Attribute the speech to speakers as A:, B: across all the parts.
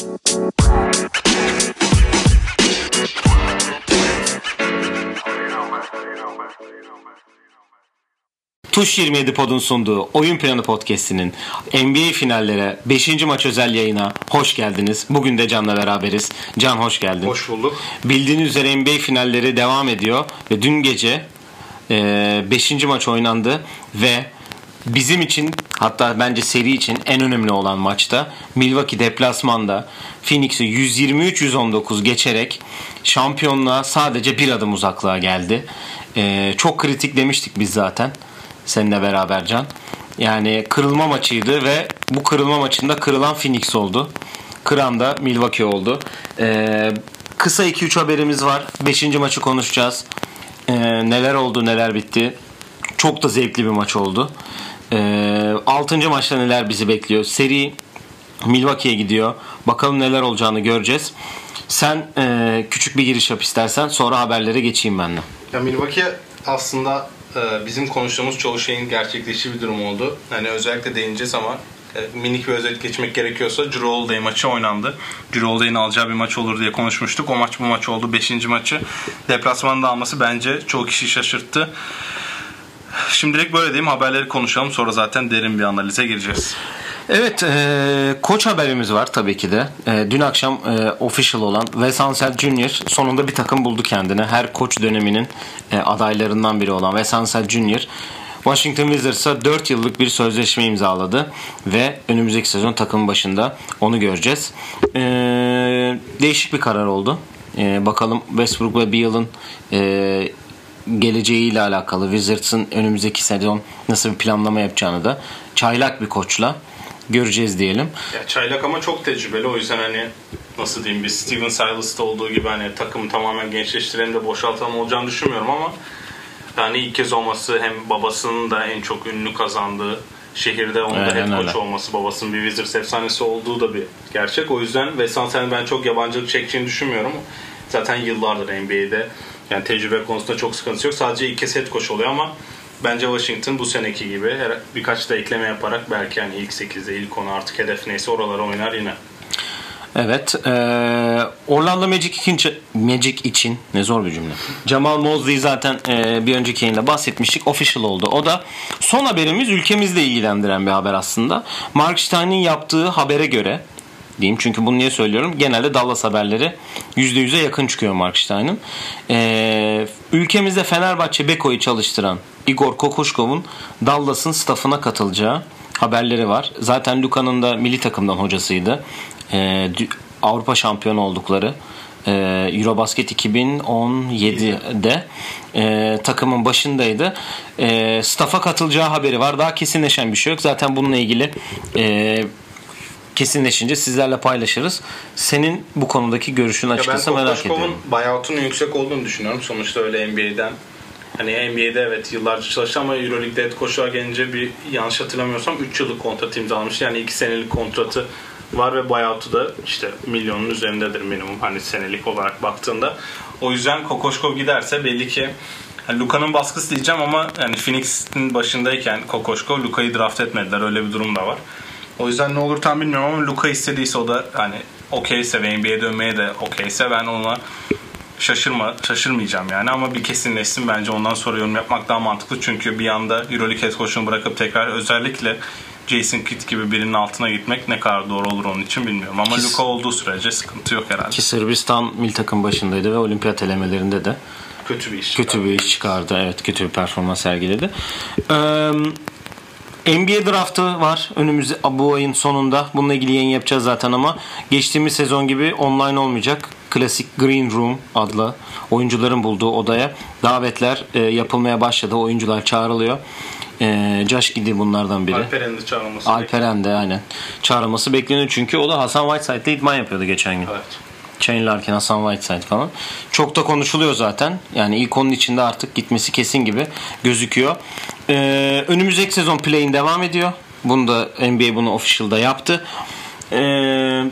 A: Tuş 27 Pod'un sunduğu Oyun Planı Podcast'inin NBA finallere 5. maç özel yayına hoş geldiniz. Bugün de Can'la beraberiz. Can hoş geldin.
B: Hoş bulduk.
A: Bildiğiniz üzere NBA finalleri devam ediyor ve dün gece 5. E, maç oynandı ve bizim için hatta bence seri için en önemli olan maçta Milwaukee deplasmanda Phoenix'i 123-119 geçerek şampiyonluğa sadece bir adım uzaklığa geldi. Ee, çok kritik demiştik biz zaten seninle beraber Can. Yani kırılma maçıydı ve bu kırılma maçında kırılan Phoenix oldu. Kıran da Milwaukee oldu. Ee, kısa 2-3 haberimiz var. 5. maçı konuşacağız. Ee, neler oldu neler bitti. Çok da zevkli bir maç oldu. Ee, 6. maçta neler bizi bekliyor. Seri Milwaukee'ye gidiyor. Bakalım neler olacağını göreceğiz. Sen e, küçük bir giriş yap istersen sonra haberlere geçeyim ben de.
B: Ya Milwaukee aslında e, bizim konuştuğumuz çoğu şeyin gerçekleştiği bir durum oldu. Hani özellikle değineceğiz ama e, minik bir özet geçmek gerekiyorsa Drew Holiday maçı oynandı. Drew Holiday'in alacağı bir maç olur diye konuşmuştuk. O maç bu maç oldu. Beşinci maçı. Deplasmanda alması bence çoğu kişi şaşırttı. Şimdilik böyle diyeyim haberleri konuşalım sonra zaten derin bir analize gireceğiz.
A: Evet, e, koç haberimiz var tabii ki de. E, dün akşam e, official olan Wes Ansel Jr. sonunda bir takım buldu kendine. Her koç döneminin e, adaylarından biri olan Wes Ansel Jr. Washington Wizards'a 4 yıllık bir sözleşme imzaladı ve önümüzdeki sezon takım başında onu göreceğiz. E, değişik bir karar oldu. E, bakalım Westbrook ve Beal'ın e, geleceğiyle alakalı Wizards'ın önümüzdeki sezon nasıl bir planlama yapacağını da çaylak bir koçla göreceğiz diyelim.
B: Ya çaylak ama çok tecrübeli o yüzden hani nasıl diyeyim bir Steven Silas'ta olduğu gibi hani takımı tamamen gençleştirelim de boşaltalım olacağını düşünmüyorum ama yani ilk kez olması hem babasının da en çok ünlü kazandığı şehirde onun da head coach olması babasının bir Wizards efsanesi olduğu da bir gerçek. O yüzden Wes ben çok yabancılık çekeceğini düşünmüyorum. Zaten yıllardır NBA'de yani tecrübe konusunda çok sıkıntı yok. Sadece kez head coach oluyor ama bence Washington bu seneki gibi birkaç da ekleme yaparak belki yani ilk 8'de ilk 10 artık hedef neyse oralara oynar yine.
A: Evet. E, Orlando Magic için, Magic için ne zor bir cümle. Jamal Mosley zaten e, bir önceki yayında bahsetmiştik. Official oldu. O da son haberimiz ülkemizle ilgilendiren bir haber aslında. Mark Stein'in yaptığı habere göre diyeyim. Çünkü bunu niye söylüyorum? Genelde Dallas haberleri %100'e yakın çıkıyor Mark Stein'ın. Ee, ülkemizde Fenerbahçe Beko'yu çalıştıran Igor Kokoşkov'un Dallas'ın staffına katılacağı haberleri var. Zaten Luka'nın da milli takımdan hocasıydı. Ee, Avrupa şampiyonu oldukları e, Eurobasket 2017'de e, takımın başındaydı. E, staff'a katılacağı haberi var. Daha kesinleşen bir şey yok. Zaten bununla ilgili e, kesinleşince sizlerle paylaşırız. Senin bu konudaki görüşün açıkçası merak ediyorum.
B: Ben buyout'unun yüksek olduğunu düşünüyorum. Sonuçta öyle NBA'den Hani NBA'de evet yıllarca çalıştı ama Euroleague'de head coach'a gelince bir yanlış hatırlamıyorsam 3 yıllık kontrat imzalamış. Yani 2 senelik kontratı var ve buyout'u da işte milyonun üzerindedir minimum hani senelik olarak baktığında. O yüzden Kokoşkov giderse belli ki yani Luka'nın baskısı diyeceğim ama yani Phoenix'in başındayken Kokoşkov Luka'yı draft etmediler. Öyle bir durum da var. O yüzden ne olur tam bilmiyorum ama Luka istediyse o da hani okeyse ve NBA'ye dönmeye de okeyse ben ona şaşırma, şaşırmayacağım yani ama bir kesinleşsin bence ondan sonra yorum yapmak daha mantıklı çünkü bir anda Euroleague head coach'unu bırakıp tekrar özellikle Jason Kidd gibi birinin altına gitmek ne kadar doğru olur onun için bilmiyorum ama Luka olduğu sürece sıkıntı yok herhalde.
A: Ki Sırbistan mil takım başındaydı ve olimpiyat elemelerinde de
B: kötü bir iş
A: kötü çıkardı. bir iş çıkardı. Evet, kötü bir performans sergiledi. Ee, NBA draftı var önümüzde bu ayın sonunda. Bununla ilgili yayın yapacağız zaten ama geçtiğimiz sezon gibi online olmayacak. Klasik Green Room adlı oyuncuların bulduğu odaya davetler e, yapılmaya başladı. Oyuncular çağrılıyor. E, Josh Giddy bunlardan biri.
B: Alperen de çağrılması
A: Alperen de aynen. Çağrılması bekleniyor çünkü o da Hasan Whiteside'le idman yapıyordu geçen gün.
B: Evet.
A: Shane Larkin, Hasan Whiteside falan. Çok da konuşuluyor zaten. Yani ilk onun içinde artık gitmesi kesin gibi gözüküyor. Ee, önümüzdeki sezon play'in devam ediyor. Bunu da NBA bunu official'da yaptı. Ee,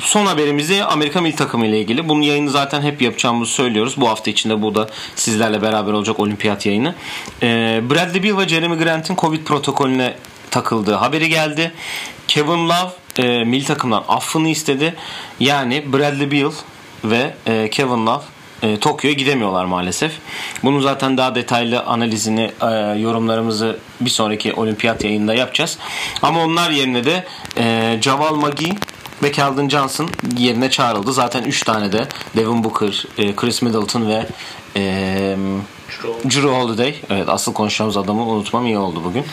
A: son haberimizi Amerika milli takımı ile ilgili. Bunun yayını zaten hep yapacağımızı söylüyoruz. Bu hafta içinde bu da sizlerle beraber olacak olimpiyat yayını. Ee, Bradley Beal ve Jeremy Grant'in Covid protokolüne takıldığı haberi geldi. Kevin Love e, milli takımdan affını istedi. Yani Bradley Beal ve e, Kevin Love e, Tokyo'ya gidemiyorlar maalesef. Bunun zaten daha detaylı analizini, e, yorumlarımızı bir sonraki olimpiyat yayında yapacağız. Ama onlar yerine de e, Javal Magi ve Keldon Johnson yerine çağrıldı. Zaten 3 tane de Devin Booker, e, Chris Middleton ve e, Drew Holiday. Evet asıl konuşacağımız adamı unutmam iyi oldu bugün.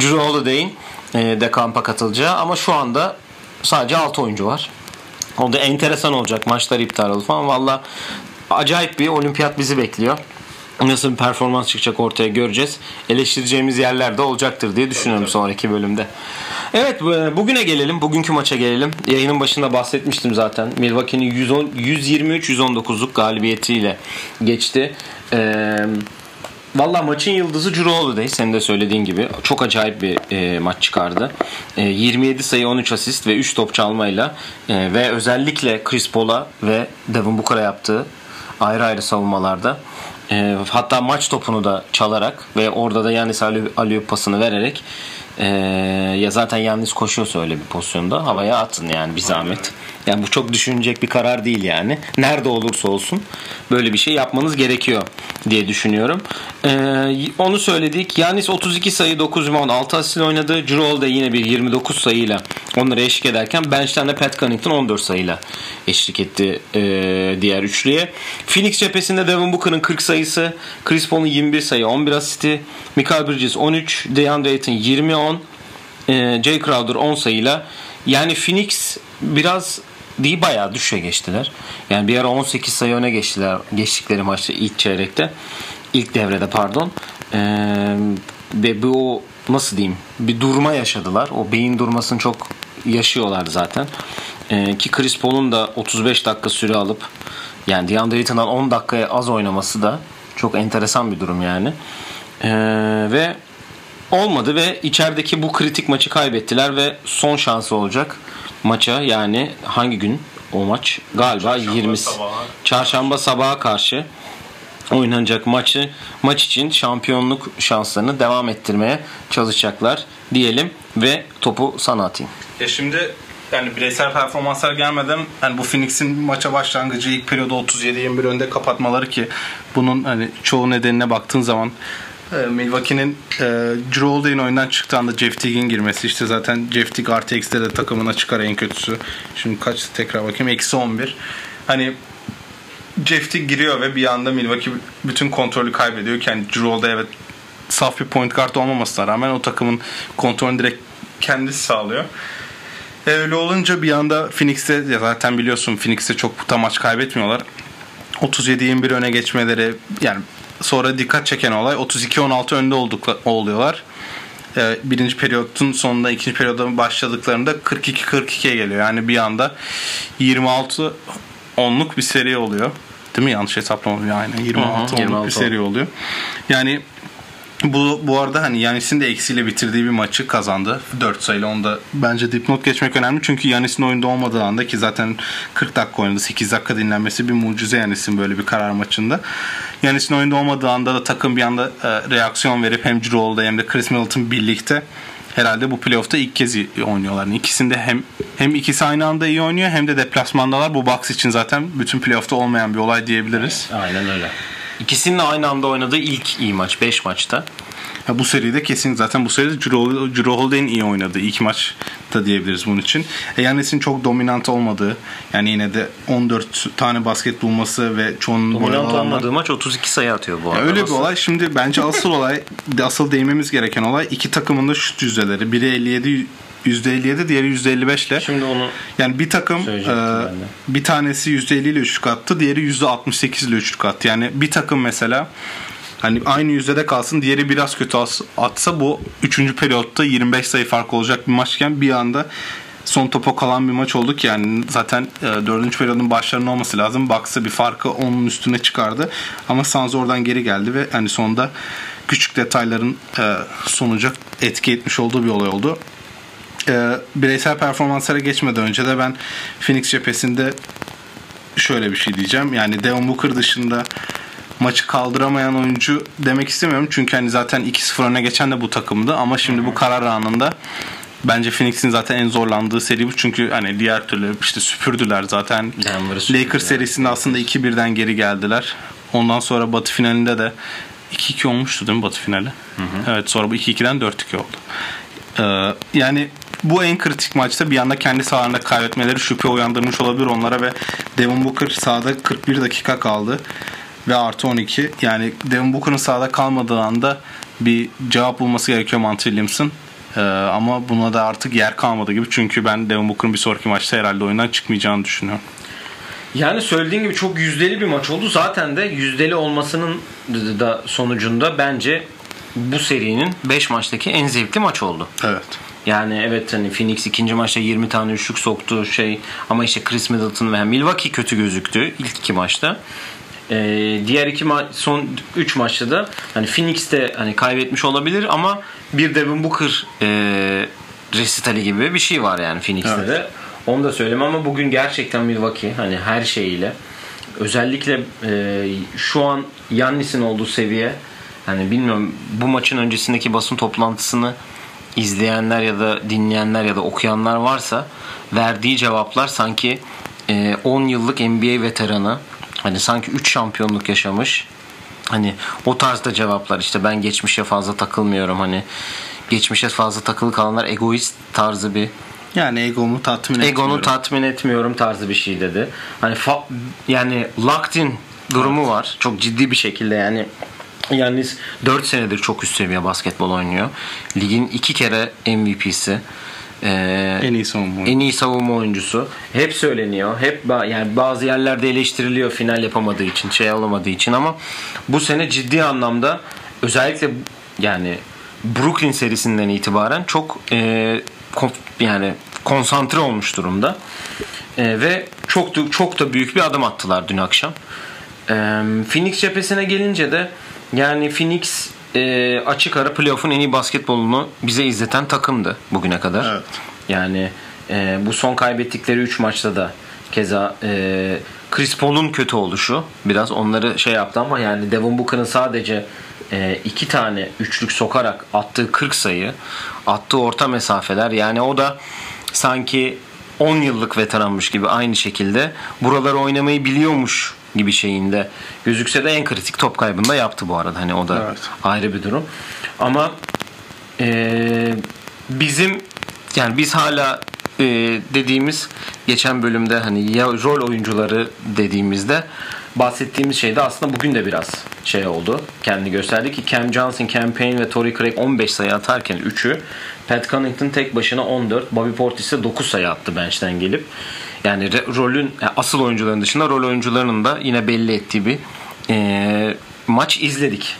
A: Drew Holiday'in e, de kampa katılacağı ama şu anda sadece 6 oyuncu var. O da enteresan olacak. Maçlar iptal oldu falan. Valla acayip bir olimpiyat bizi bekliyor. Nasıl bir performans çıkacak ortaya göreceğiz. Eleştireceğimiz yerler de olacaktır diye düşünüyorum sonraki bölümde. Evet bugüne gelelim. Bugünkü maça gelelim. Yayının başında bahsetmiştim zaten. Milwaukee'nin 123-119'luk galibiyetiyle geçti. Eee Valla maçın yıldızı Drew Holiday senin de söylediğin gibi. Çok acayip bir e, maç çıkardı. E, 27 sayı 13 asist ve 3 top çalmayla e, ve özellikle Chris Paul'a ve Devin Booker'a yaptığı ayrı ayrı savunmalarda e, hatta maç topunu da çalarak ve orada da Yanis Aliyup pasını vererek e, ya zaten Yanis koşuyorsa öyle bir pozisyonda havaya atın yani bir zahmet. Yani bu çok düşünecek bir karar değil yani. Nerede olursa olsun böyle bir şey yapmanız gerekiyor diye düşünüyorum. Ee, onu söyledik. Yanis 32 sayı 9 rebound 6 asist oynadı. Drew da yine bir 29 sayıyla onları eşlik ederken bench'ten de Pat Connaughton 14 sayıyla eşlik etti e, diğer üçlüye. Phoenix cephesinde Devin Booker'ın 40 sayısı, Chris Paul'un 21 sayı 11 asisti, Michael Bridges 13, DeAndre Ayton 20-10, e, Jay Crowder 10 sayıyla yani Phoenix biraz değil bayağı düşe geçtiler. Yani bir ara 18 sayı öne geçtiler geçtikleri maçta ilk çeyrekte. ilk devrede pardon. Ee, ve bu nasıl diyeyim bir durma yaşadılar. O beyin durmasını çok yaşıyorlardı zaten. Ee, ki Chris Paul'un da 35 dakika süre alıp yani DeAndre Ayton'dan 10 dakikaya az oynaması da çok enteresan bir durum yani. Ee, ve olmadı ve içerideki bu kritik maçı kaybettiler ve son şansı olacak maça yani hangi gün o maç? Galiba çarşamba 20 sabaha. çarşamba sabaha karşı oynanacak maçı maç için şampiyonluk şanslarını devam ettirmeye çalışacaklar diyelim ve topu sana atayım.
B: Ya şimdi yani bireysel performanslar gelmeden yani bu Phoenix'in maça başlangıcı ilk periyoda 37-21 önde kapatmaları ki bunun hani çoğu nedenine baktığın zaman Milwaukee'nin e, Drew Holiday'in oyundan çıktığında Jeff Teague'in girmesi işte zaten Jeff Teague artı X'de de takımına çıkar en kötüsü. Şimdi kaç tekrar bakayım eksi 11. Hani Jeff Teague giriyor ve bir anda Milwaukee bütün kontrolü kaybediyor. Yani Drew Holiday evet saf bir point guard olmamasına rağmen o takımın kontrolünü direkt kendisi sağlıyor. E, öyle olunca bir anda Phoenix'te zaten biliyorsun Phoenix'te çok da maç kaybetmiyorlar. 37-21 öne geçmeleri yani sonra dikkat çeken olay 32-16 önde olduk oluyorlar. Ee, birinci periyotun sonunda ikinci periyoda başladıklarında 42-42'ye geliyor. Yani bir anda 26 onluk bir seri oluyor. Değil mi? Yanlış hesaplamadım. Yani 26 onluk bir seri oluyor. Yani bu, bu arada hani Yanis'in de eksiyle bitirdiği bir maçı kazandı. 4 sayıyla onda bence dipnot geçmek önemli. Çünkü Yanis'in oyunda olmadığı anda ki zaten 40 dakika oynadı. 8 dakika dinlenmesi bir mucize Yanis'in böyle bir karar maçında. Yanis'in oyunda olmadığı anda da takım bir anda e, reaksiyon verip hem Drew hem de Chris Middleton birlikte herhalde bu playoff'ta ilk kez oynuyorlar. Yani ikisinde hem hem ikisi aynı anda iyi oynuyor hem de deplasmandalar. Bu box için zaten bütün playoff'ta olmayan bir olay diyebiliriz.
A: Aynen öyle. İkisinin aynı anda oynadığı ilk iyi maç 5 maçta.
B: Ya bu seride kesin zaten bu seride Drew Holiday'in iyi oynadığı ilk maç da diyebiliriz bunun için. E, Yanis'in çok dominant olmadığı yani yine de 14 tane basket bulması ve çoğunun
A: dominant olmadığı maç 32 sayı atıyor bu arada.
B: Öyle bir olay. Şimdi bence asıl olay asıl değinmemiz gereken olay iki takımın da şut yüzdeleri. Biri 57 %57 diğeri %55 ile.
A: Şimdi onu
B: yani bir takım e, bir tanesi %50 ile üçlük attı, diğeri %68 ile üçlük attı. Yani bir takım mesela hani aynı yüzdede kalsın diğeri biraz kötü atsa bu 3. periyotta 25 sayı fark olacak bir maçken bir anda son topa kalan bir maç olduk yani zaten e, 4. periyodun başlarının olması lazım. Bucks'a bir farkı onun üstüne çıkardı. Ama Suns oradan geri geldi ve hani sonunda küçük detayların e, sonuca etki etmiş olduğu bir olay oldu e, bireysel performanslara geçmeden önce de ben Phoenix cephesinde şöyle bir şey diyeceğim. Yani Devon Booker dışında maçı kaldıramayan oyuncu demek istemiyorum. Çünkü hani zaten 2-0 öne geçen de bu takımdı. Ama şimdi bu karar anında Bence Phoenix'in zaten en zorlandığı seri bu. Çünkü hani diğer türlü işte süpürdüler zaten.
A: Süpürdüler.
B: Lakers serisinde aslında 2-1'den geri geldiler. Ondan sonra Batı finalinde de 2-2 olmuştu değil mi Batı finali? Evet sonra bu 2-2'den 4-2 oldu. Ee, yani bu en kritik maçta bir anda kendi sahalarında kaybetmeleri şüphe uyandırmış olabilir onlara ve Devin Booker sahada 41 dakika kaldı ve artı 12 yani Devin Booker'ın sahada kalmadığı anda bir cevap bulması gerekiyor Monty Williams'ın. Ee, ama buna da artık yer kalmadı gibi çünkü ben Devin Booker'ın bir sonraki maçta herhalde oyundan çıkmayacağını düşünüyorum.
A: Yani söylediğin gibi çok yüzdeli bir maç oldu. Zaten de yüzdeli olmasının da sonucunda bence bu serinin 5 maçtaki en zevkli maç oldu.
B: Evet.
A: Yani evet hani Phoenix ikinci maçta 20 tane üçlük soktu şey ama işte Chris Middleton ve Milwaukee kötü gözüktü ilk iki maçta. Ee, diğer iki ma- son 3 maçta da hani Phoenix de hani kaybetmiş olabilir ama bir Devin Booker e, resitali gibi bir şey var yani Phoenix'te
B: Evet.
A: de. Onu da söyleyeyim ama bugün gerçekten Milwaukee hani her şeyiyle özellikle e, şu an Yannis'in olduğu seviye hani bilmiyorum bu maçın öncesindeki basın toplantısını izleyenler ya da dinleyenler ya da okuyanlar varsa verdiği cevaplar sanki e, 10 yıllık NBA veteranı hani sanki 3 şampiyonluk yaşamış hani o tarzda cevaplar işte ben geçmişe fazla takılmıyorum hani geçmişe fazla takılı kalanlar egoist tarzı bir
B: Yani egomu tatmin
A: egonu
B: etmiyorum.
A: tatmin etmiyorum tarzı bir şey dedi. Hani fa- yani locked in durumu var. Çok ciddi bir şekilde yani yani 4 senedir çok üst seviye basketbol oynuyor. Ligin iki kere MVP'si. Ee,
B: en iyi savunma.
A: en iyi savunma oyuncusu. Hep söyleniyor. Hep yani bazı yerlerde eleştiriliyor final yapamadığı için, şey alamadığı için ama bu sene ciddi anlamda özellikle yani Brooklyn serisinden itibaren çok e, yani konsantre olmuş durumda. E, ve çok da, çok da büyük bir adım attılar dün akşam. E, Phoenix cephesine gelince de yani Phoenix e, açık ara playoff'un en iyi basketbolunu bize izleten takımdı bugüne kadar.
B: Evet.
A: Yani e, bu son kaybettikleri 3 maçta da keza e, Chris Paul'un kötü oluşu biraz onları şey yaptı ama yani Devin Booker'ın sadece e, iki tane üçlük sokarak attığı 40 sayı, attığı orta mesafeler yani o da sanki 10 yıllık veteranmış gibi aynı şekilde buraları oynamayı biliyormuş gibi şeyinde gözükse de en kritik top kaybında yaptı bu arada. Hani o da
B: Evet.
A: ayrı bir durum. Ama ee, bizim yani biz hala e, dediğimiz geçen bölümde hani ya rol oyuncuları dediğimizde bahsettiğimiz şey de aslında bugün de biraz şey oldu. Kendi gösterdi ki Cam Johnson, Cam Payne ve Torrey Craig 15 sayı atarken 3'ü Pat Connaughton tek başına 14, Bobby Portis ise 9 sayı attı bench'ten gelip. Yani re- rolün yani asıl oyuncuların dışında rol oyuncularının da yine belli ettiği bir e, maç izledik.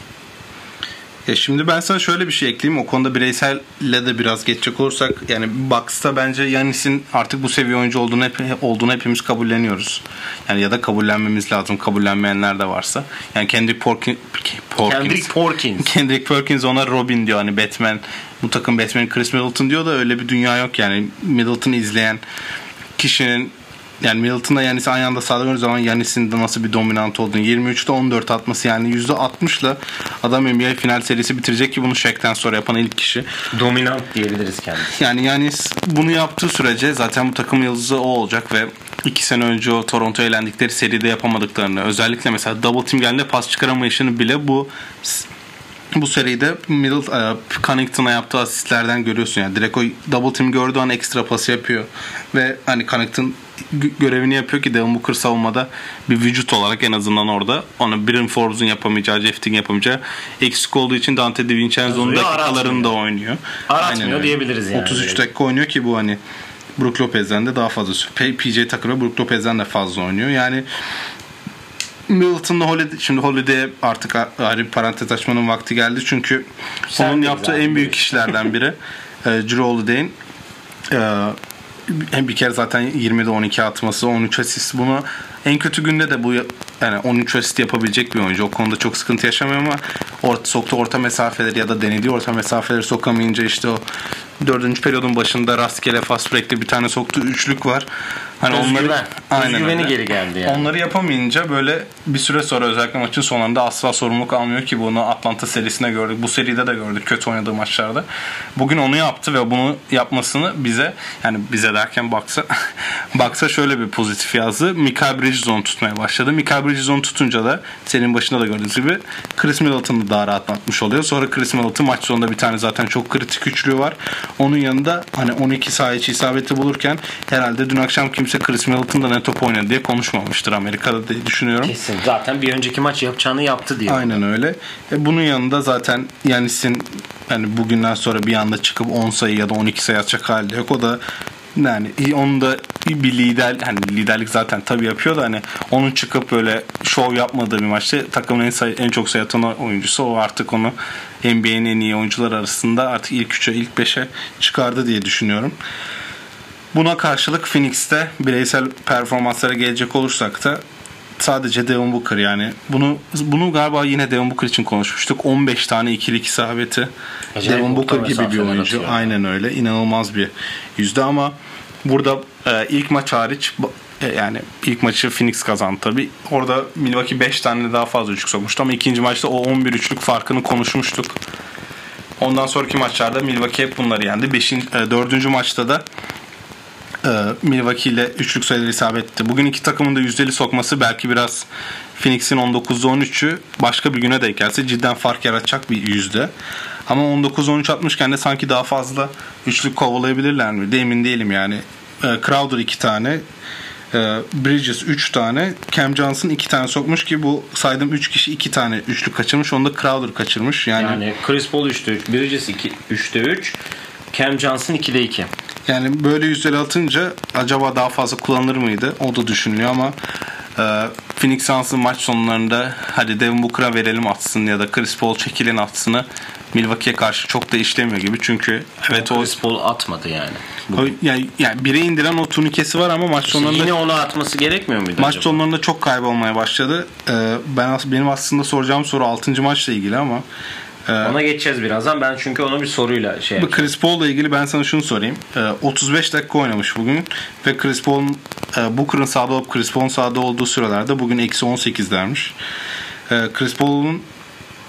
B: Ya şimdi ben sana şöyle bir şey ekleyeyim. O konuda bireyselle de biraz geçecek olursak yani Bucks'ta bence Yanis'in artık bu seviye oyuncu olduğunu hep, olduğunu hepimiz kabulleniyoruz. Yani ya da kabullenmemiz lazım. Kabullenmeyenler de varsa. Yani Kendrick Porkin, Porkins.
A: Kendrick Porkins.
B: Kendrick Perkins ona Robin diyor hani Batman. Bu takım Batman Chris Middleton diyor da öyle bir dünya yok yani. Middleton'ı izleyen kişinin yani Middleton'la Yanis aynı anda sağladığımız zaman Yanis'in de nasıl bir dominant olduğunu 23'te 14 atması yani %60'la adam NBA final serisi bitirecek ki bunu Shaq'ten sonra yapan ilk kişi.
A: Dominant diyebiliriz kendisi.
B: Yani Yanis bunu yaptığı sürece zaten bu takım yıldızı o olacak ve iki sene önce o Toronto eğlendikleri seride yapamadıklarını özellikle mesela double team geldiğinde pas çıkaramayışını bile bu bu seride Middle e, Connington'a yaptığı asistlerden görüyorsun yani direkt o double team gördüğü an ekstra pas yapıyor ve hani Connington gö- görevini yapıyor ki Devin Booker savunmada bir vücut olarak en azından orada ona Bryn Forbes'un yapamayacağı, Jeff yapamayacağı eksik olduğu için Dante DiVincenzo'nun
A: Aratmıyor.
B: dakikalarında oynuyor.
A: Aratmıyor
B: Aynen öyle.
A: diyebiliriz yani.
B: 33 dakika oynuyor ki bu hani Brook Lopez'den de daha fazla PJ Tucker ve Brook Lopez'den de fazla oynuyor. Yani Middleton'la Holiday, şimdi Holiday'e artık ayrı bir parantez açmanın vakti geldi çünkü
A: Sen
B: onun yaptığı en büyük işlerden biri e, Drew Holiday'in e, hem bir kere zaten 20'de 12 atması 13 asist bunu en kötü günde de bu yani 13 asist yapabilecek bir oyuncu. O konuda çok sıkıntı yaşamıyor ama orta, soktu orta mesafeleri ya da denediği orta mesafeleri sokamayınca işte o dördüncü periyodun başında rastgele fast break'te bir tane soktu üçlük var. Hani
A: Özgüven.
B: Aynen
A: Özgüveni
B: öyle.
A: geri geldi yani.
B: Onları yapamayınca böyle bir süre sonra özellikle maçın sonunda asla sorumluluk almıyor ki bunu Atlanta serisinde gördük. Bu seride de gördük kötü oynadığı maçlarda. Bugün onu yaptı ve bunu yapmasını bize yani bize derken baksa baksa şöyle bir pozitif yazdı. Mikael Bridgestone tutmaya başladı. Mikael Bridgestone tutunca da senin başında da gördüğünüz gibi Chris Middleton'ı daha rahatlatmış oluyor. Sonra Chris Middleton maç sonunda bir tane zaten çok kritik üçlü var. Onun yanında hani 12 saha içi isabeti bulurken herhalde dün akşam kimse Chris Middleton'da ne top oynadı diye konuşmamıştır Amerika'da diye düşünüyorum.
A: Kesin. Zaten bir önceki maç yapacağını yaptı diye.
B: Aynen öyle. E bunun yanında zaten Yanis'in yani bugünden sonra bir anda çıkıp 10 sayı ya da 12 sayı atacak hali yok. O da yani onun da bir lider hani liderlik zaten tabii yapıyor da hani onun çıkıp böyle şov yapmadığı bir maçta takımın en sayı, en çok sayı atan oyuncusu o artık onu NBA'nin en iyi oyuncular arasında artık ilk 3'e ilk 5'e çıkardı diye düşünüyorum. Buna karşılık Phoenix'te bireysel performanslara gelecek olursak da sadece Devin Booker yani bunu bunu galiba yine Devin Booker için konuşmuştuk. 15 tane ikilik isabeti.
A: Acayip
B: Devin Booker gibi bir oyuncu.
A: atıyor.
B: Aynen öyle. İnanılmaz bir yüzde ama burada e, ilk maç hariç e, yani ilk maçı Phoenix kazandı tabi. Orada Milwaukee 5 tane daha fazla üçlük sokmuştu ama ikinci maçta o 11 üçlük farkını konuşmuştuk. Ondan sonraki maçlarda Milwaukee hep bunları yendi. Beşinci, e, dördüncü maçta da Milwaukee ile üçlük sayıları isabet. Bugün iki takımın da yüzdeli sokması belki biraz Phoenix'in 19'da 13'ü başka bir güne denk gelse cidden fark yaratacak bir yüzde. Ama 19-13 atmışken de sanki daha fazla üçlük kovalayabilirler mi? De emin değilim yani. E, Crowder iki tane, e, Bridges 3 tane, Cam Johnson 2 tane sokmuş ki bu saydığım 3 kişi 2 tane üçlük kaçırmış. Onu da Crowder kaçırmış. Yani
A: Yani Chris Paul 3'te 3, Bridges 2, 3'te 3, Cam Johnson 2'de 2.
B: Yani böyle yüzdeli atınca acaba daha fazla kullanılır mıydı? O da düşünülüyor ama e, Phoenix Suns'ın maç sonlarında hadi Devin Booker'a verelim atsın ya da Chris Paul çekilin atsını Milwaukee'ye karşı çok da işlemiyor gibi. Çünkü evet o,
A: Chris Paul atmadı yani.
B: o yani, yani bire indiren o turnikesi var ama maç sonlarında
A: Yine onu atması gerekmiyor muydu
B: maç
A: acaba?
B: sonlarında çok kaybolmaya başladı. E, ben benim aslında soracağım soru 6. maçla ilgili ama
A: Ona geçeceğiz birazdan. Ben çünkü ona bir soruyla şey
B: Bu. Chris Paul'la ilgili ben sana şunu sorayım. Ee, 35 dakika oynamış bugün ve Chris Paul'un e, Booker'ın sahada olup Chris Paul'un sahada olduğu sürelerde bugün eksi 18 dermiş. Ee, Chris Paul'un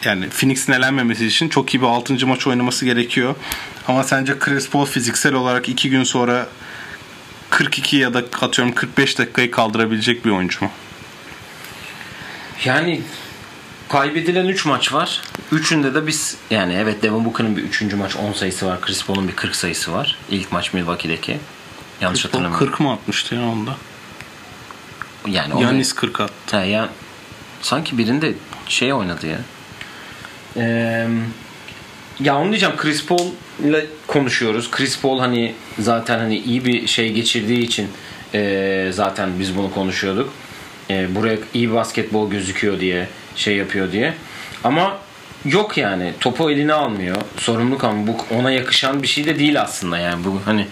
B: yani Phoenix'in elenmemesi için çok iyi bir 6. maç oynaması gerekiyor. Ama sence Chris Paul fiziksel olarak 2 gün sonra 42 ya da atıyorum 45 dakikayı kaldırabilecek bir oyuncu mu?
A: Yani kaybedilen 3 maç var. Üçünde de biz yani evet Devin Booker'ın bir 3. maç 10 sayısı var. Chris Paul'un bir 40 sayısı var. İlk maç Milwaukee'deki. Yanlış
B: Chris
A: hatırlamıyorum.
B: 40 mı atmıştı ya onda?
A: Yani o
B: Yanis 40 attı.
A: Ha, ya, sanki birinde şey oynadı ya. Ee, ya onu diyeceğim Chris Paul ile konuşuyoruz. Chris Paul hani zaten hani iyi bir şey geçirdiği için ee, zaten biz bunu konuşuyorduk. Ee, buraya iyi basketbol gözüküyor diye şey yapıyor diye. Ama yok yani topu eline almıyor. Sorumluluk ama bu ona yakışan bir şey de değil aslında yani bu hani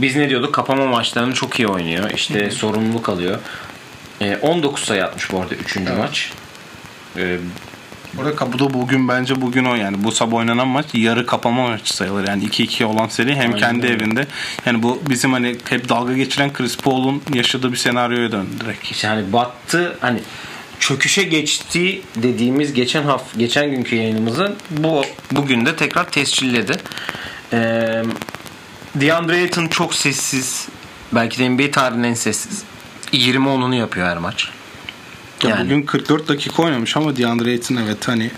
A: biz ne diyorduk kapama maçlarını çok iyi oynuyor. İşte sorumluluk alıyor. Ee, 19 sayı atmış bu arada 3. maç. Ee,
B: Burada kapıda bugün bence bugün o yani bu sabah oynanan maç yarı kapama maçı sayılır. Yani 2-2 olan seri hem
A: Aynen
B: kendi evinde. Yani bu bizim hani hep dalga geçiren Chris Paul'un yaşadığı bir senaryoya döndü direkt.
A: işte hani battı hani çöküşe geçti dediğimiz geçen hafta geçen günkü yayınımızı bu bugün de tekrar tescilledi. Ee, DeAndre Ayton çok sessiz. Belki de NBA tarihinin en sessiz. 20 onunu yapıyor her maç.
B: Ya
A: Yani.
B: Bugün 44 dakika oynamış ama DeAndre Ayton evet hani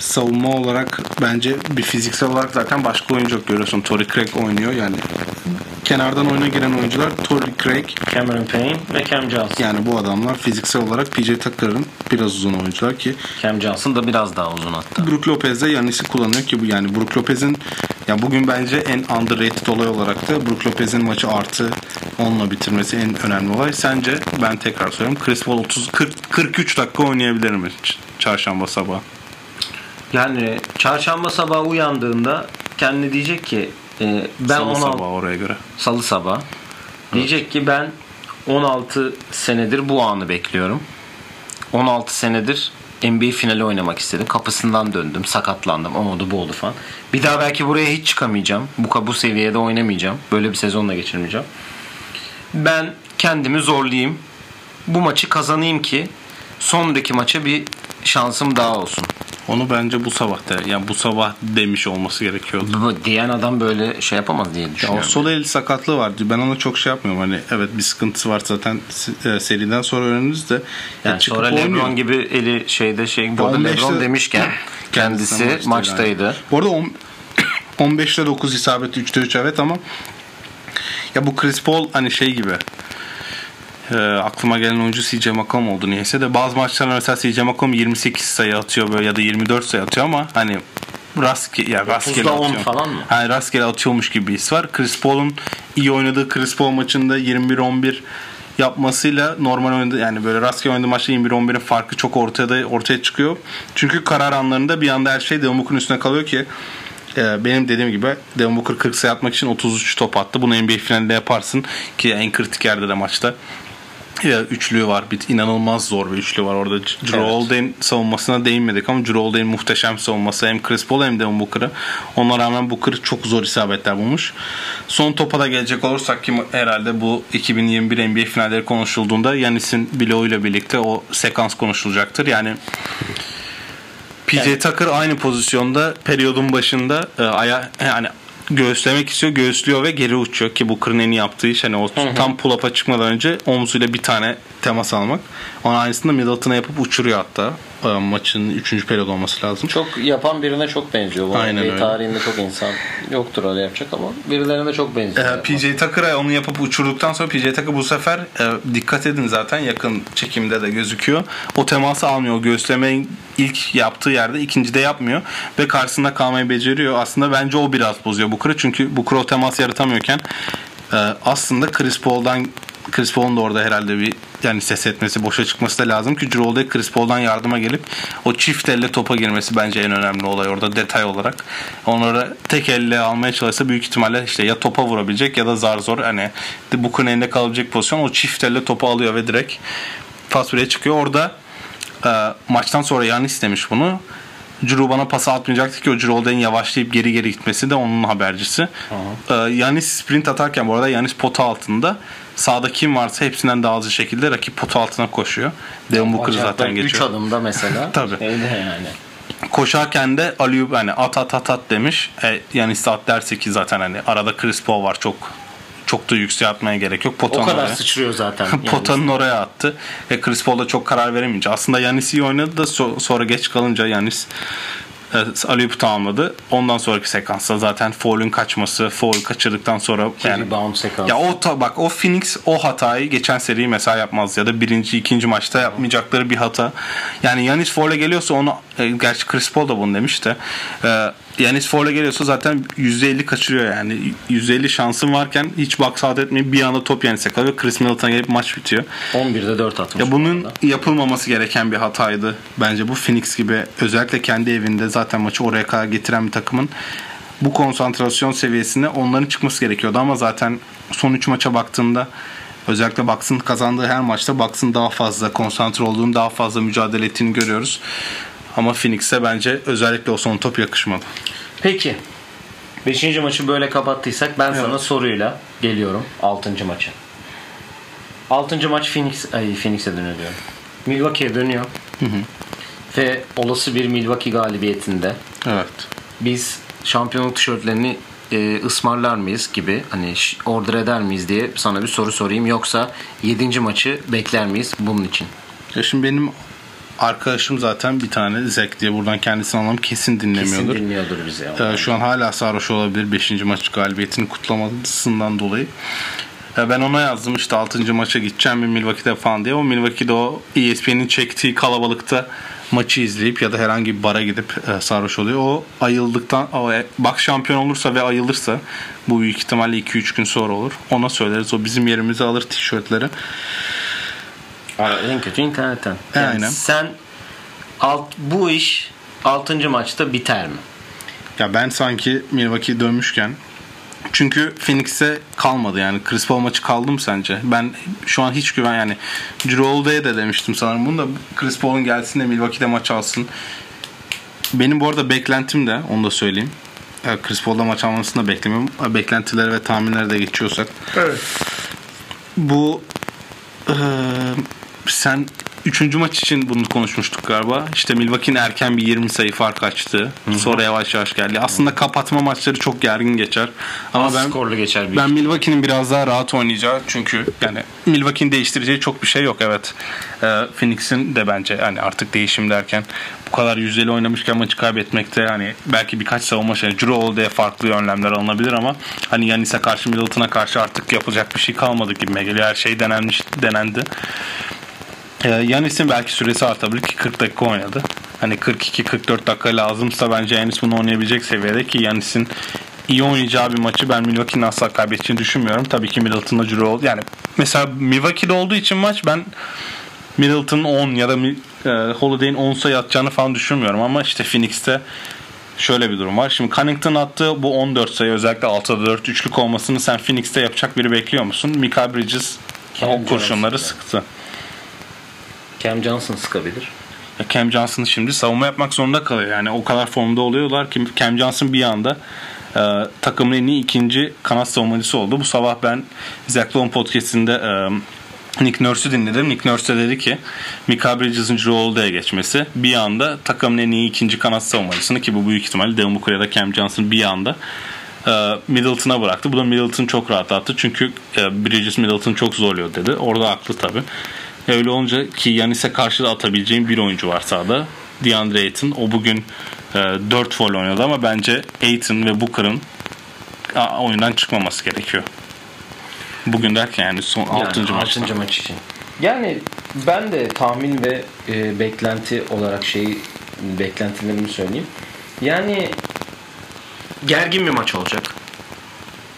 B: savunma olarak bence bir fiziksel olarak zaten başka oyuncu yok görüyorsun. Torrey Craig oynuyor yani kenardan oyuna giren oyuncular Torrey Craig
A: Cameron Payne ve Cam Johnson.
B: yani bu adamlar fiziksel olarak PJ Tucker'ın biraz uzun oyuncular ki
A: Cam Johnson da biraz daha uzun hatta.
B: Brook Lopez de Yanis'i kullanıyor ki bu yani Brook Lopez'in ya bugün bence en underrated olay olarak da Brook Lopez'in maçı artı onunla bitirmesi en önemli olay. Sence ben tekrar söylüyorum Chris Paul 30 40 43 dakika oynayabilir mi çarşamba sabahı?
A: Yani çarşamba sabahı uyandığında kendine diyecek ki e, ben
B: Salı
A: 16
B: sabahı oraya göre.
A: salı sabah diyecek ki ben 16 senedir bu anı bekliyorum. 16 senedir NBA finali oynamak istedim. Kapısından döndüm, sakatlandım, o oldu bu oldu falan. Bir daha belki buraya hiç çıkamayacağım. Bu bu seviyede oynamayacağım. Böyle bir sezonla geçirmeyeceğim. Ben kendimi zorlayayım. Bu maçı kazanayım ki sonraki maça bir şansım daha olsun.
B: Onu bence bu sabah da yani bu sabah demiş olması gerekiyordu.
A: Bu diyen adam böyle şey yapamaz diye
B: Ya o
A: düşünüyorum.
B: sol el sakatlığı vardı. Ben ona çok şey yapmıyorum. Hani evet bir sıkıntısı var zaten e, seriden sonra öğreniriz de.
A: yani
B: ya
A: sonra
B: oynuyor.
A: LeBron gibi eli şeyde şey bu arada
B: 15'te
A: LeBron demişken kendisi
B: maçtaydı.
A: maçtaydı.
B: Bu arada on- 15'te 9 isabet 3'te 3 evet ama ya bu Chris Paul hani şey gibi e, aklıma gelen oyuncu CJ McCollum oldu niyeyse de bazı maçlarda mesela CJ McCollum 28 sayı atıyor böyle ya da 24 sayı atıyor ama hani rastgele ya rastgele
A: 9'da 10
B: atıyor.
A: falan mı?
B: Yani rastgele atıyormuş gibi bir his var. Chris Paul'un iyi oynadığı Chris Paul maçında 21-11 yapmasıyla normal oynadığı yani böyle rastgele oynadığı maçta 21-11'in farkı çok ortaya ortaya çıkıyor. Çünkü karar anlarında bir anda her şey Booker'ın üstüne kalıyor ki e, benim dediğim gibi Devin Booker 40 sayı atmak için 33 top attı. Bunu NBA finalinde yaparsın ki en kritik yerde de maçta. Ya üçlü var. Bir inanılmaz zor bir üçlü var orada. Drew
A: Evet.
B: Savunmasına değinmedik ama Holiday'in muhteşem savunması hem Chris Paul hem Devin Booker'ı. Ona rağmen Booker çok zor isabetler bulmuş. Son topa da gelecek olursak ki herhalde bu 2021 NBA finalleri konuşulduğunda Yanis'in bloğuyla birlikte o sekans konuşulacaktır. Yani PJ Tucker aynı pozisyonda periyodun başında e, aya yani göğüslemek istiyor, göğüslüyor ve geri uçuyor ki bu en iyi yaptığı iş hani o tam pull up'a çıkmadan önce omzuyla bir tane temas almak. Onun aynısını Middleton'a yapıp uçuruyor hatta. E, maçın 3. periyod olması lazım.
A: Çok yapan birine çok benziyor. Bu
B: Aynen öyle.
A: tarihinde çok insan yoktur öyle yapacak ama birilerine çok benziyor.
B: Ee, PJ Tucker'a onu yapıp uçurduktan sonra PJ Tucker bu sefer e, dikkat edin zaten yakın çekimde de gözüküyor. O teması almıyor. O göğüslemeyi ilk yaptığı yerde ikincide yapmıyor ve karşısında kalmayı beceriyor. Aslında bence o biraz bozuyor Booker'ı. Çünkü Booker o temas yaratamıyorken e, aslında Chris Paul'dan Chris Paul'un da orada herhalde bir yani ses etmesi, boşa çıkması da lazım ki Drew Holiday Chris Paul'dan yardıma gelip o çift elle topa girmesi bence en önemli olay orada detay olarak. Onları tek elle almaya çalışsa büyük ihtimalle işte ya topa vurabilecek ya da zar zor hani Booker'ın elinde kalabilecek pozisyon o çift elle topu alıyor ve direkt pas buraya çıkıyor. Orada e, maçtan sonra Yanis demiş bunu. Drew bana pas atmayacaktı ki o Drew Holiday'in yavaşlayıp geri geri gitmesi de onun habercisi. Ee, Yanis sprint atarken bu arada Yanis pota altında sağda kim varsa hepsinden daha hızlı şekilde rakip pota altına koşuyor. Devin Booker zaten
A: 3
B: geçiyor.
A: adımda mesela.
B: Tabii.
A: Şeyde yani.
B: Koşarken de Aliyub hani at at at at demiş. E, Yanis de at derse ki zaten hani arada Chris Paul var çok çok da yükseğe atmaya gerek yok.
A: O
B: Potanın
A: kadar
B: oraya.
A: sıçrıyor zaten. Yani.
B: Potanın oraya attı. Ve Chris Paul da çok karar veremeyince. Aslında Yanis iyi oynadı da so- sonra geç kalınca Yanis Aliyup'u tamamladı. Ondan sonraki sekansta zaten foul'ün kaçması, foul kaçırdıktan sonra yani
A: rebound sekans.
B: ya o ta- bak o Phoenix o hatayı geçen seri mesela yapmaz ya da birinci ikinci maçta yapmayacakları bir hata. Yani Yanis foul'e geliyorsa onu e, gerçi Chris Paul da bunu demişti. E, Yanis foul'e geliyorsa zaten %50 kaçırıyor yani. %50 şansın varken hiç box out etmeyip bir anda top Yanis'e kalıyor. Chris Middleton'a gelip maç bitiyor.
A: 11'de 4 atmış.
B: Ya
A: bu
B: bunun yapılmaması gereken bir hataydı. Bence bu Phoenix gibi özellikle kendi evinde zaten maçı oraya kadar getiren bir takımın bu konsantrasyon seviyesine onların çıkması gerekiyordu ama zaten son 3 maça baktığında özellikle Bucks'ın kazandığı her maçta Bucks'ın daha fazla konsantre olduğunu, daha fazla mücadele ettiğini görüyoruz. Ama Phoenix'e bence özellikle o son top yakışmadı.
A: Peki. 5. maçı böyle kapattıysak ben sana soruyla geliyorum 6. maçı. 6. maç Phoenix ay Phoenix'e dönüyor diyorum. Milwaukee'ye dönüyor. Ve olası bir Milwaukee galibiyetinde
B: Evet.
A: biz şampiyonluk tişörtlerini e, ısmarlar mıyız gibi hani order eder miyiz diye sana bir soru sorayım. Yoksa 7. maçı bekler miyiz bunun için?
B: Ya şimdi benim arkadaşım zaten bir tane Zek diye buradan kendisini alalım kesin
A: Kesin
B: dinlemiyordur.
A: dinliyordur bizi.
B: Ee, şu an hala sarhoş olabilir 5. maç galibiyetini kutlamasından dolayı. Ee, ben ona yazdım işte 6. maça gideceğim bir Milwaukee'de falan diye. O Milwaukee'de o ESPN'in çektiği kalabalıkta maçı izleyip ya da herhangi bir bara gidip e, sarhoş oluyor. O ayıldıktan o, e, bak şampiyon olursa ve ayılırsa bu büyük ihtimalle 2-3 gün sonra olur. Ona söyleriz. O bizim yerimizi alır tişörtleri.
A: En kötü internetten. Yani
B: Aynen.
A: Sen alt, bu iş 6. maçta biter mi?
B: Ya ben sanki Milwaukee dönmüşken çünkü Phoenix'e kalmadı yani Chris Paul maçı kaldı mı sence? Ben şu an hiç güven yani Drew Holiday'e de demiştim sanırım bunu da Chris Paul'un gelsin de Milwaukee'de maç alsın. Benim bu arada beklentim de onu da söyleyeyim. Ya Chris Paul'da maç almasını da beklemiyorum. Beklentileri ve tahminleri de geçiyorsak.
A: Evet.
B: Bu sen Üçüncü maç için bunu konuşmuştuk galiba. İşte Milwaukee'nin erken bir 20 sayı fark açtı. Sonra yavaş yavaş geldi. Aslında kapatma maçları çok gergin geçer. Ama
A: Az
B: ben
A: skorlu geçer büyük.
B: ben Milwaukee'nin biraz daha rahat oynayacağı çünkü yani Milwaukee'nin değiştireceği çok bir şey yok evet. Ee, Phoenix'in de bence hani artık değişim derken bu kadar yüzdeli oynamışken maçı kaybetmekte hani belki birkaç savunma şey Drew Holiday'e farklı önlemler alınabilir ama hani Yanis'e karşı Middleton'a karşı artık yapacak bir şey kalmadı gibi geliyor. Her şey denenmiş denendi. Ee, Yanis'in belki süresi artabilir ki 40 dakika oynadı. Hani 42-44 dakika lazımsa bence Yanis bunu oynayabilecek seviyede ki Yanis'in iyi oynayacağı bir maçı ben Milwaukee'nin asla kaybedeceğini düşünmüyorum. Tabii ki Middleton'la Drew oldu. Yani mesela Milwaukee'de olduğu için maç ben Middleton'ın 10 ya da e, Holiday'in 10 sayı atacağını falan düşünmüyorum ama işte Phoenix'te şöyle bir durum var. Şimdi Connington attığı bu 14 sayı özellikle 6'da 4 üçlük olmasını sen Phoenix'te yapacak biri bekliyor musun? Mika Bridges
A: Cam
B: o kurşunları
A: Johnson
B: sıktı.
A: Cam Johnson sıkabilir.
B: Cam Johnson şimdi savunma yapmak zorunda kalıyor. Yani o kadar formda oluyorlar ki Cam Johnson bir anda e, takımın en iyi ikinci kanat savunmacısı oldu. Bu sabah ben Zach Lowe podcastinde e, Nick Nurse'ü dinledim. Nick Nurse de dedi ki Mika Bridges'in Drew geçmesi bir anda takımın en iyi ikinci kanat savunmacısını ki bu büyük ihtimalle Devin Booker ya da Cam Johnson bir anda e, Middleton'a bıraktı. Bu da Middleton çok rahatlattı. Çünkü e, Bridges Middleton çok zorluyor dedi. Orada haklı tabii. Öyle olunca ki Yanis'e karşı da atabileceğim bir oyuncu var sahada. DeAndre Ayton. O bugün e, 4 foul oynadı ama bence Ayton ve Booker'ın oyundan çıkmaması gerekiyor. Bugün derken yani son 6.
A: Yani
B: maçta.
A: altıncı maç için. Yani ben de tahmin ve e, beklenti olarak şey beklentilerimi söyleyeyim. Yani gergin bir maç olacak.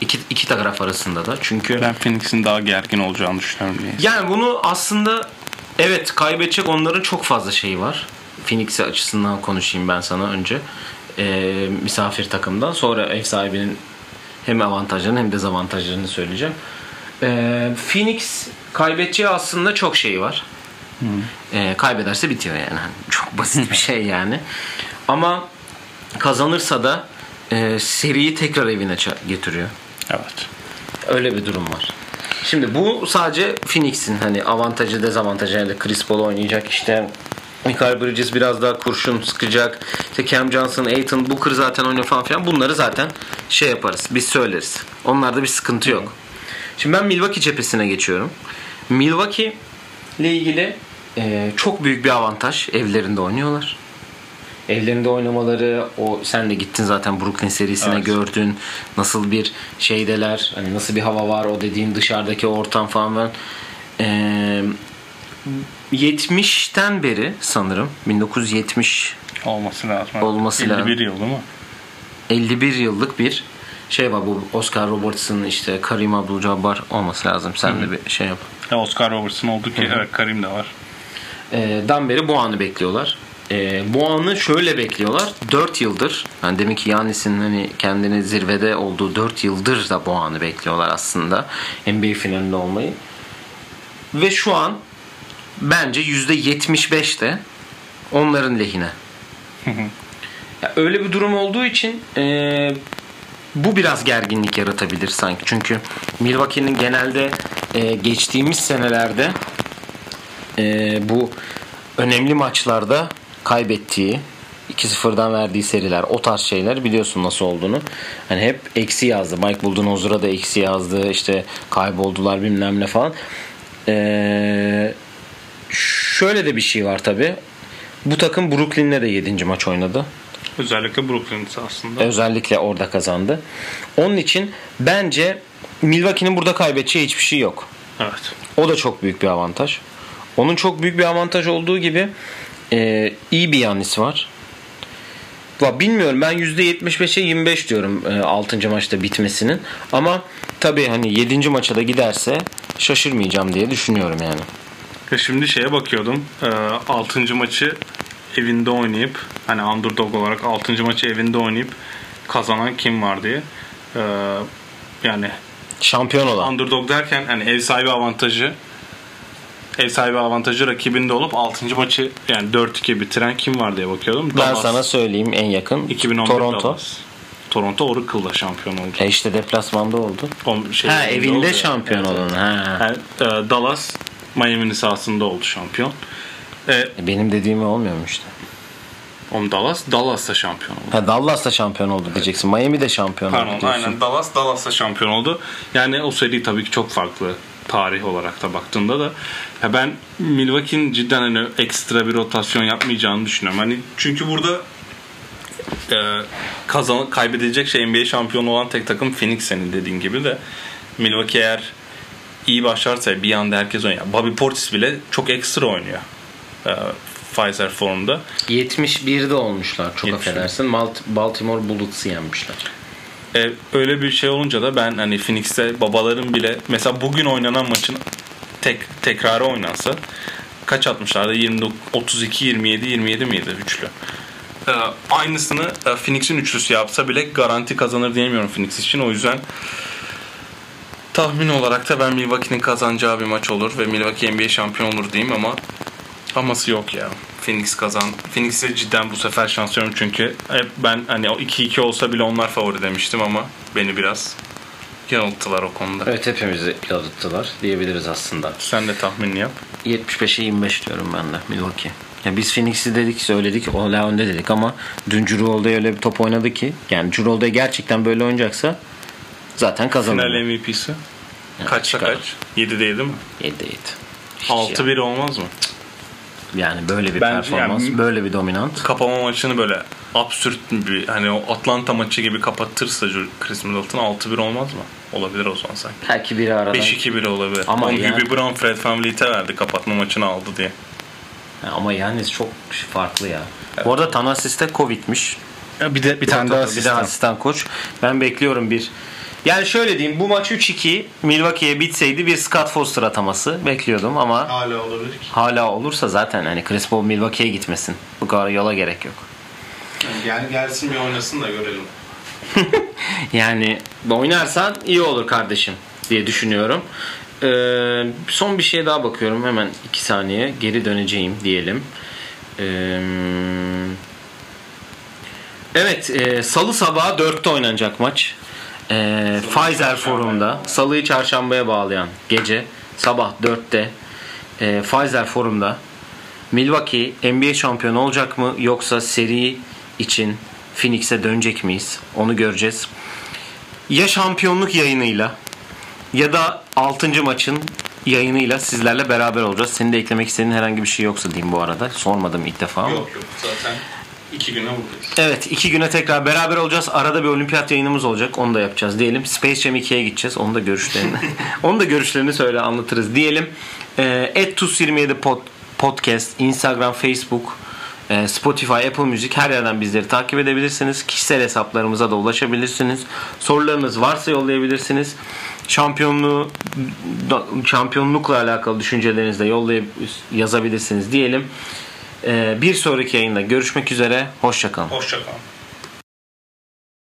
A: İki, iki taraf arasında da. Çünkü
B: Ben Phoenix'in daha gergin olacağını düşünüyorum diye.
A: yani bunu aslında evet kaybedecek onların çok fazla şeyi var. Phoenix açısından konuşayım ben sana önce. Ee, misafir takımdan sonra ev sahibinin hem avantajlarını hem dezavantajlarını söyleyeceğim. Ee, Phoenix kaybedeceği aslında çok şey var. Ee, kaybederse bitiyor yani. Hani Çok basit bir şey yani. Ama kazanırsa da e, seriyi tekrar evine getiriyor.
B: Evet.
A: Öyle bir durum var. Şimdi bu sadece Phoenix'in hani avantajı dezavantajı yani Chris Paul oynayacak işte Michael Bridges biraz daha kurşun sıkacak. İşte Cam Johnson, Aiton, Booker zaten oynuyor falan filan. Bunları zaten şey yaparız. Biz söyleriz. Onlarda bir sıkıntı yok. Şimdi ben Milwaukee cephesine geçiyorum. Milwaukee ile ilgili e, çok büyük bir avantaj. Evlerinde oynuyorlar. Evlerinde oynamaları o sen de gittin zaten Brooklyn serisine
B: Evet.
A: gördün nasıl bir şeydeler hani nasıl bir hava var o dediğin dışarıdaki ortam falan ben Ee, 70'ten beri sanırım 1970
B: Olması lazım.
A: Olması
B: 51
A: lazım.
B: yıl değil mi?
A: 51 yıllık bir şey var bu Oscar Robertson işte Karim Abdul-Jabbar olması lazım sen de bir şey yap.
B: Ya Oscar Robertson oldu ki evet Karim de var.
A: Ee, dan beri bu anı bekliyorlar. Ee, bu anı şöyle bekliyorlar. 4 yıldır. Yani demek ki Yanis'in hani kendini zirvede olduğu 4 yıldır da bu anı bekliyorlar aslında. NBA finalinde olmayı. Ve şu an bence %75 de onların lehine. Ya öyle bir durum olduğu için e, bu biraz gerginlik yaratabilir sanki. Çünkü Milwaukee'nin genelde e, geçtiğimiz senelerde e, bu önemli maçlarda kaybettiği 2-0'dan verdiği seriler o tarz şeyler biliyorsun nasıl olduğunu. Hani hep eksi yazdı. Mike Budenholzer'a da eksi yazdı. İşte kayboldular bilmem ne falan. Ee, şöyle de bir şey var tabi. Bu takım Brooklyn'le de 7. maç oynadı.
B: Özellikle Brooklyn aslında.
A: Özellikle orada kazandı. Onun için bence Milwaukee'nin burada kaybedeceği hiçbir şey yok.
B: Evet.
A: O da çok büyük bir avantaj. Onun çok büyük bir avantaj olduğu gibi e, iyi bir Yannis var. Va bilmiyorum ben %75'e 25 diyorum e, 6. maçta bitmesinin. Ama tabii hani 7. maça da giderse şaşırmayacağım diye düşünüyorum yani.
B: Ya şimdi şeye bakıyordum. 6. maçı evinde oynayıp hani underdog olarak 6. maçı evinde oynayıp kazanan kim var diye. Ee, yani
A: Şampiyon olan.
B: underdog derken hani ev sahibi avantajı ev sahibi avantajı rakibinde olup 6. maçı yani 4-2 bitiren kim var diye bakıyordum.
A: Ben
B: Dallas.
A: sana söyleyeyim en yakın.
B: 2011
A: Toronto.
B: Dallas. Toronto Oracle'la şampiyon oldu.
A: E işte deplasmanda oldu.
B: O şey
A: Ha evinde
B: oldu.
A: şampiyon
B: Evet.
A: olan. Ha.
B: Yani, e, Dallas Miami'nin sahasında oldu şampiyon. E,
A: E, Benim dediğimi olmuyor mu işte?
B: on Dallas, Dallas da şampiyon oldu.
A: Ha, Dallas da şampiyon oldu diyeceksin. Miami de şampiyon oldu
B: Pardon
A: diyorsun.
B: aynen Dallas Dallas da şampiyon oldu. Yani o seri tabii ki çok farklı tarih olarak da baktığında da ya ben Milwaukee'nin cidden hani ekstra bir rotasyon yapmayacağını düşünüyorum. Hani çünkü burada e, kazan kaybedilecek şey NBA şampiyonu olan tek takım Phoenix senin dediğin gibi de Milwaukee eğer iyi başlarsa bir anda herkes oynuyor. Bobby Portis bile çok ekstra oynuyor. E, Pfizer formda.
A: 71'de olmuşlar çok
B: 71.
A: affedersin. Baltimore Bullets'ı yenmişler.
B: E, öyle bir şey olunca da ben hani Phoenix'te babaların bile mesela bugün oynanan maçın tek tekrarı oynansa kaç atmışlardı? 20 32 27 27 miydi üçlü? E, aynısını e, Phoenix'in üçlüsü yapsa bile garanti kazanır diyemiyorum Phoenix için. O yüzden tahmin olarak da ben Milwaukee'nin kazanacağı bir maç olur ve Milwaukee NBA şampiyon olur diyeyim ama aması yok ya. Phoenix kazan. Phoenix'e cidden bu sefer şans veriyorum çünkü hep ben hani o 2-2 olsa bile onlar favori demiştim ama beni biraz yanılttılar o konuda.
A: Evet hepimizi yanılttılar diyebiliriz aslında.
B: Sen de tahminini yap.
A: 75'e 25 diyorum ben de Milwaukee. Ya biz Phoenix'i dedik söyledik o önde dedik ama dün Holiday öyle bir top oynadı ki yani Holiday gerçekten böyle oynayacaksa zaten kazanır.
B: Final MVP'si. Kaçta
A: çıkar.
B: kaç? 7'de 7 mi?
A: 7 7.
B: 6-1 olmaz mı?
A: Yani böyle bir
B: Ben-
A: performans,
B: yani-
A: böyle bir dominant.
B: Kapama maçını böyle absürt bir hani o Atlanta maçı gibi kapatırsa Chris Middleton 6-1 olmaz mı? Olabilir o zaman sanki.
A: Belki biri aradan
B: 5-2-1 olabilir.
A: Ama yani-
B: Hubie Brown Fred VanVleet'e verdi kapatma maçını aldı diye.
A: ama yani çok farklı ya. Bu arada Thanasis de Covid'miş.
B: bir de bir
A: Bir de asistan koç. Ben bekliyorum bir yani şöyle diyeyim bu maç 3-2 Milwaukee'ye bitseydi bir Scott Foster ataması bekliyordum ama
C: Hala olabilir ki.
A: hala olursa zaten hani Chris Paul Milwaukee'ye gitmesin. Bu kadar yola gerek yok.
C: Gel gelsin bir oynasın da görelim.
A: Yani oynarsan iyi olur kardeşim diye düşünüyorum. Ee, son bir şeye daha bakıyorum hemen 2 saniye geri döneceğim diyelim. Ee, evet e, salı sabahı 4'te oynanacak maç. Ee, Pfizer Forum'da salıyı çarşambaya bağlayan gece sabah 4'te e, Pfizer Forum'da Milwaukee NBA şampiyonu olacak mı yoksa seri için Phoenix'e dönecek miyiz? Onu göreceğiz. Ya şampiyonluk yayınıyla ya da 6. maçın yayınıyla sizlerle beraber olacağız. Senin de eklemek istediğin herhangi bir şey yoksa diyeyim bu arada. Sormadım ilk defa ama.
C: Yok yok zaten iki güne buradayız.
A: Evet iki güne tekrar beraber olacağız. Arada bir olimpiyat yayınımız olacak. Onu da yapacağız diyelim. Space Jam 2'ye gideceğiz. Onun da görüşlerini onun da görüşlerini söyle anlatırız diyelim. Ee, @tus27 pod, podcast, Instagram, Facebook, e, Spotify, Apple Music her yerden bizleri takip edebilirsiniz. Kişisel hesaplarımıza da ulaşabilirsiniz. Sorularınız varsa yollayabilirsiniz. Şampiyonluğu şampiyonlukla alakalı düşüncelerinizi de yollayıp yazabilirsiniz diyelim. Ee, bir sonraki yayında görüşmek üzere. Hoşçakalın.
C: Hoşçakalın.